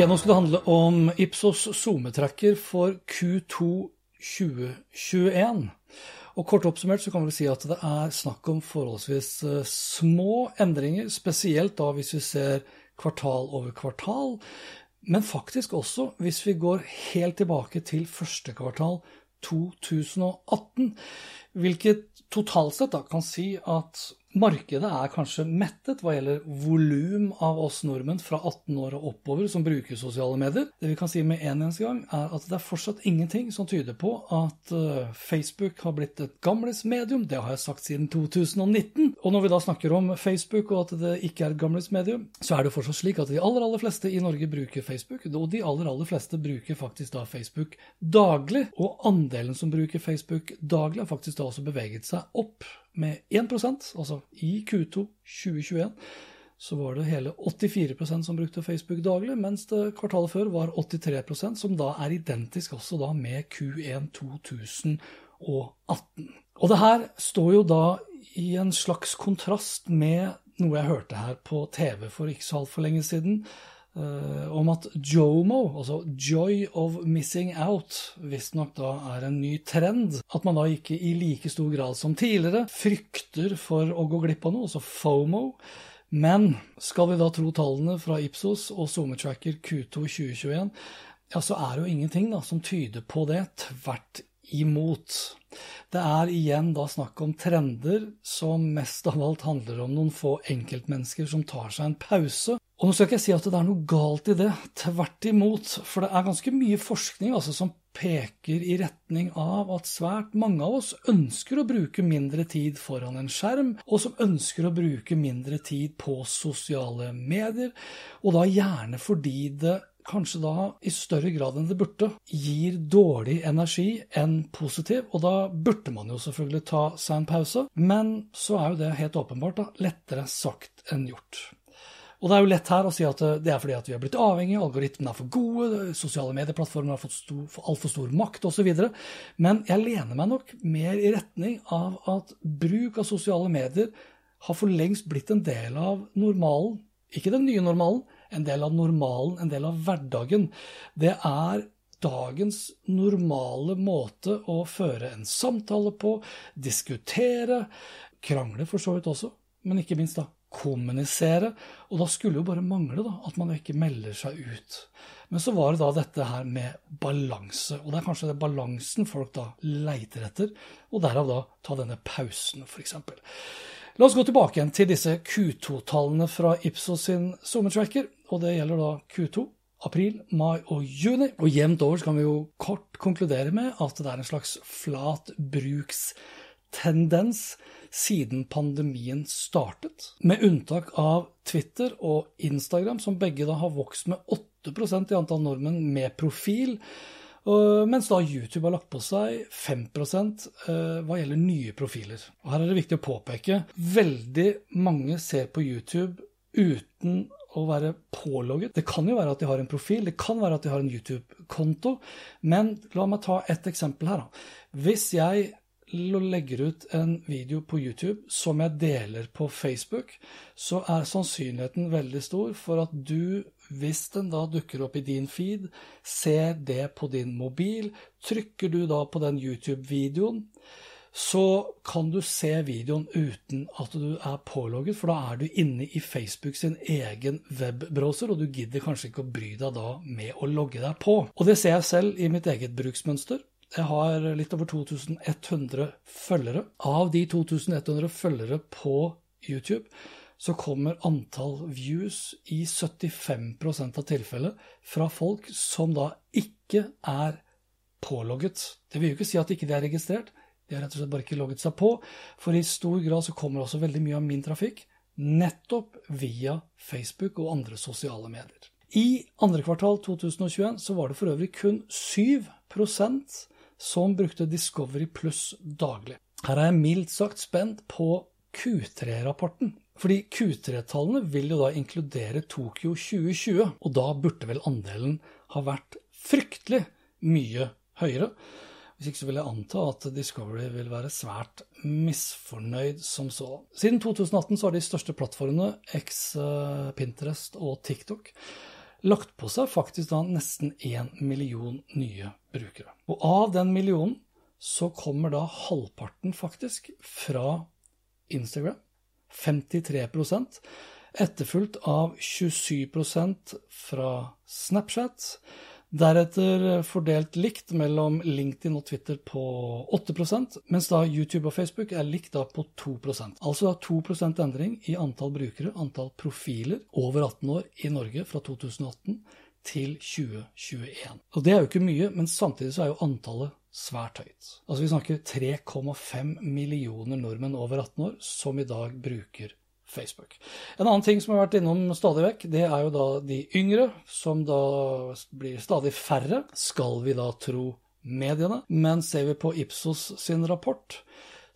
Ok, nå skal det handle om Ipsos SoMe-tracker for Q2 2021. Og Kort oppsummert så kan vi si at det er snakk om forholdsvis eh, små endringer, spesielt da hvis vi ser kvartal over kvartal, men faktisk også hvis vi går helt tilbake til første kvartal 2018, hvilket totalt sett da kan si at Markedet er kanskje mettet hva gjelder volum av oss nordmenn fra 18 år og oppover som bruker sosiale medier. Det vi kan si med en eneste gang, er at det er fortsatt ingenting som tyder på at uh, Facebook har blitt et gamles medium. Det har jeg sagt siden 2019. Og når vi da snakker om Facebook og at det ikke er et gamles medium, så er det fortsatt slik at de aller, aller fleste i Norge bruker Facebook. Og de aller, aller fleste bruker faktisk da Facebook daglig. Og andelen som bruker Facebook daglig, har faktisk da også beveget seg opp med 1% altså i Q2 2021 så var det hele 84% som brukte Facebook daglig, mens det kvartalet før var 83% som da er identisk også da med Q1 2018. Og det her står jo da i en slags kontrast med noe jeg hørte her på TV for ikke så altfor lenge siden, om at jomo, altså joy of missing out, visstnok da er en ny trend. At man da ikke i like stor grad som tidligere frykter for å gå glipp av noe, altså FOMO. Men skal vi da tro tallene fra Ipsos og SoMeTracker Q2 2021, ja, så er det jo ingenting da som tyder på det. Tvert imot. Det er igjen da snakk om trender som mest av alt handler om noen få enkeltmennesker som tar seg en pause og nå skal ikke jeg si at det er noe galt i det, tvert imot. For det er ganske mye forskning altså, som peker i retning av at svært mange av oss ønsker å bruke mindre tid foran en skjerm, og som ønsker å bruke mindre tid på sosiale medier, og da gjerne fordi det kanskje da i større grad enn det burde, gir dårlig energi enn positiv, og da burde man jo selvfølgelig ta seg en pause, men så er jo det helt åpenbart da, lettere sagt enn gjort. Og det er jo lett her å si at det er fordi at vi har blitt avhengige, algoritmene er for gode, sosiale medieplattformer har fått stor, altfor stor makt osv. Men jeg lener meg nok mer i retning av at bruk av sosiale medier har for lengst blitt en del av normalen. Ikke den nye normalen, en del av normalen, en del av hverdagen. Det er dagens normale måte å føre en samtale på, diskutere, krangle for så vidt også, men ikke minst da kommunisere. Og da skulle jo bare mangle da, at man ikke melder seg ut. Men så var det da dette her med balanse. Og det er kanskje det balansen folk da leiter etter, og derav da ta denne pausen, f.eks. La oss gå tilbake igjen til disse Q2-tallene fra Ipsos sin sommertracker. Og det gjelder da Q2, april, mai og juni. Og jevnt over kan vi jo kort konkludere med at det er en slags flat brukstendens siden pandemien startet. Med unntak av Twitter og Instagram, som begge da har vokst med 8% i antall nordmenn med profil. Mens da YouTube har lagt på seg 5 eh, hva gjelder nye profiler. Og Her er det viktig å påpeke veldig mange ser på YouTube uten å være pålogget. Det kan jo være at de har en profil, det kan være at de har en YouTube-konto. Men la meg ta et eksempel her. Hvis jeg legger ut en video på YouTube som jeg deler på Facebook, så er sannsynligheten veldig stor for at du, hvis den da dukker opp i din feed, ser det på din mobil. Trykker du da på den YouTube-videoen, så kan du se videoen uten at du er pålogget, for da er du inne i Facebook sin egen webbrowser, og du gidder kanskje ikke å bry deg da med å logge deg på. Og det ser jeg selv i mitt eget bruksmønster. Jeg har litt over 2100 følgere. Av de 2100 følgere på YouTube, så kommer antall views i 75% av tilfellet fra folk som da ikke er pålogget. Det vil jo ikke si at ikke er registrert, de har rett og slett bare ikke logget seg på. For i stor grad så kommer også veldig mye av min trafikk nettopp via Facebook og andre sosiale medier. I andre kvartal 2021 så var det for øvrig kun 7 som brukte Discovery Pluss daglig. Her er jeg mildt sagt spent på Q3-rapporten. Fordi Q3-tallene vil jo da inkludere Tokyo 2020, og da burde vel andelen ha vært fryktelig mye høyere. Hvis ikke så vil jeg anta at Discovery vil være svært misfornøyd som så. Siden 2018 så har de største plattformene, X, eh, Pinterest og TikTok, lagt på seg faktisk da nesten én million nye brukere. Og av den millionen så kommer da halvparten faktisk fra Instagram. 53% etterfulgt av 27% fra Snapchat. Deretter fordelt likt mellom LinkedIn og Twitter på 8% mens da YouTube og Facebook er likt da på 2 Altså da 2% endring i antall brukere, antall profiler over 18 år i Norge fra 2018 til 2021. Og det er jo ikke mye, men samtidig så er jo antallet svært høyt. Altså vi snakker 3,5 millioner nordmenn over 18 år som i dag bruker Facebook. En annen ting som har vært innom stadig vekk, det er jo da de yngre, som da blir stadig færre, skal vi da tro mediene. Men ser vi på Ipsos sin rapport,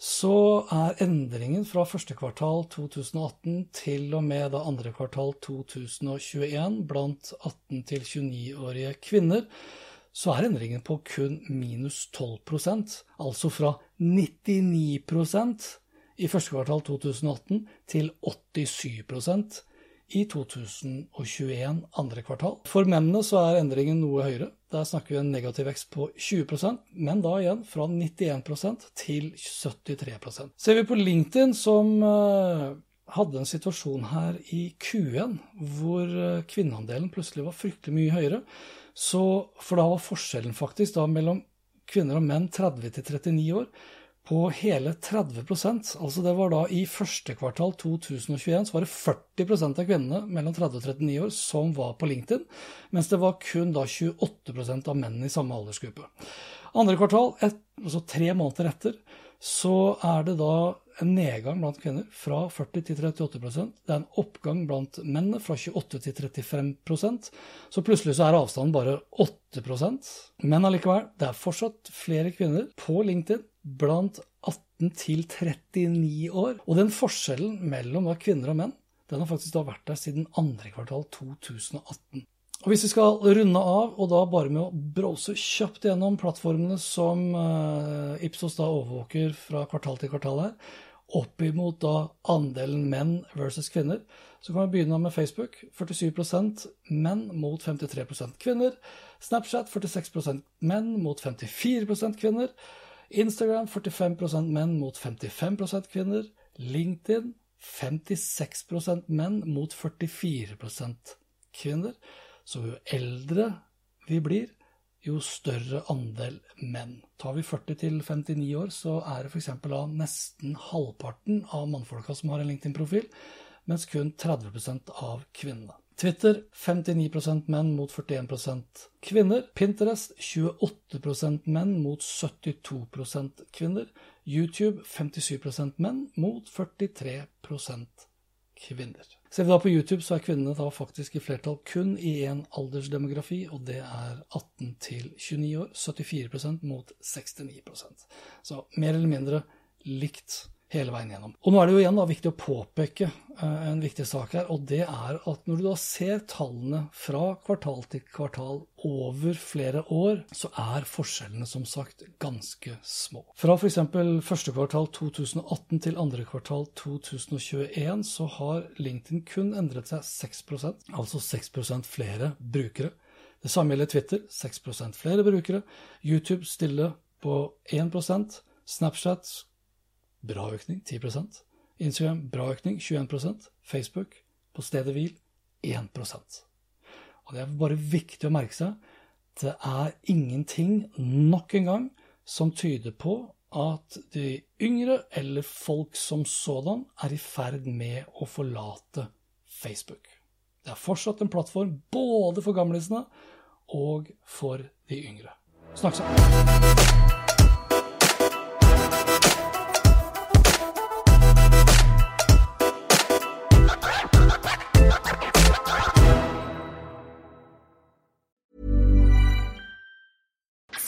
så er endringen fra første kvartal 2018 til og med da andre kvartal 2021 blant 18 til 29-årige kvinner så er endringen på kun minus 12% altså fra 99 i første kvartal 2018 til 87% i 2021 andre kvartal. For mennene så er endringen noe høyere. Der snakker vi en negativ vekst på 20% men da igjen fra 91% til 73% Ser vi på LinkedIn, som eh, hadde en situasjon her i Q1 hvor eh, kvinneandelen plutselig var fryktelig mye høyere, så, for da var forskjellen faktisk da mellom kvinner og menn 30 til 39 år på hele 30% Altså det var da i første kvartal 2021 så var det 40% av kvinnene mellom 30 og 39 år som var på LinkedIn, mens det var kun da 28% av mennene i samme aldersgruppe. Andre kvartal, et, altså tre måneder etter, så er det da en nedgang blant kvinner fra 40 til 38% Det er en oppgang blant mennene fra 28 til 35 Så plutselig så er avstanden bare 8% Men allikevel, det er fortsatt flere kvinner på LinkedIn blant 18 til 39 år. Og den forskjellen mellom kvinner og menn den har faktisk da vært der siden andre kvartal 2018. Og Hvis vi skal runde av, og da bare med å browse kjapt gjennom plattformene som uh, Ipsos da overvåker fra kvartal til kvartal her, opp da andelen menn versus kvinner, så kan vi begynne med Facebook. 47% menn mot 53% kvinner. Snapchat 46% menn mot 54% kvinner. Instagram 45% menn mot 55% kvinner. LinkedIn 56% menn mot 44% kvinner. Så jo eldre vi blir, jo større andel menn. Tar vi 40 til 59 år, så er det f.eks. nesten halvparten av mannfolka som har en LinkedIn-profil, mens kun 30% av kvinnene. Twitter 59% menn mot 41% kvinner. Pinterest 28% menn mot 72% kvinner. YouTube 57% menn mot 43 kvinner. Ser vi da på YouTube, så er kvinnene da faktisk i flertall kun i én aldersdemografi, og det er 18 til 29 år. 74% mot 69% Så mer eller mindre likt hele veien gjennom. Og nå er det jo igjen da viktig å påpeke uh, en viktig sak her, og det er at når du da ser tallene fra kvartal til kvartal over flere år, så er forskjellene som sagt ganske små. Fra f.eks. første kvartal 2018 til andre kvartal 2021 så har LinkedIn kun endret seg 6% altså 6% flere brukere. Det samme gjelder Twitter, 6% flere brukere. YouTube stille på 1% Snapchat bra økning, 10% Instagram, bra økning, 21% Facebook, på stedet hvil, 1% Og det er bare viktig å merke seg. Det er ingenting, nok en gang, som tyder på at de yngre, eller folk som sådan, er i ferd med å forlate Facebook. Det er fortsatt en plattform både for gamlisene og for de yngre. Snakkes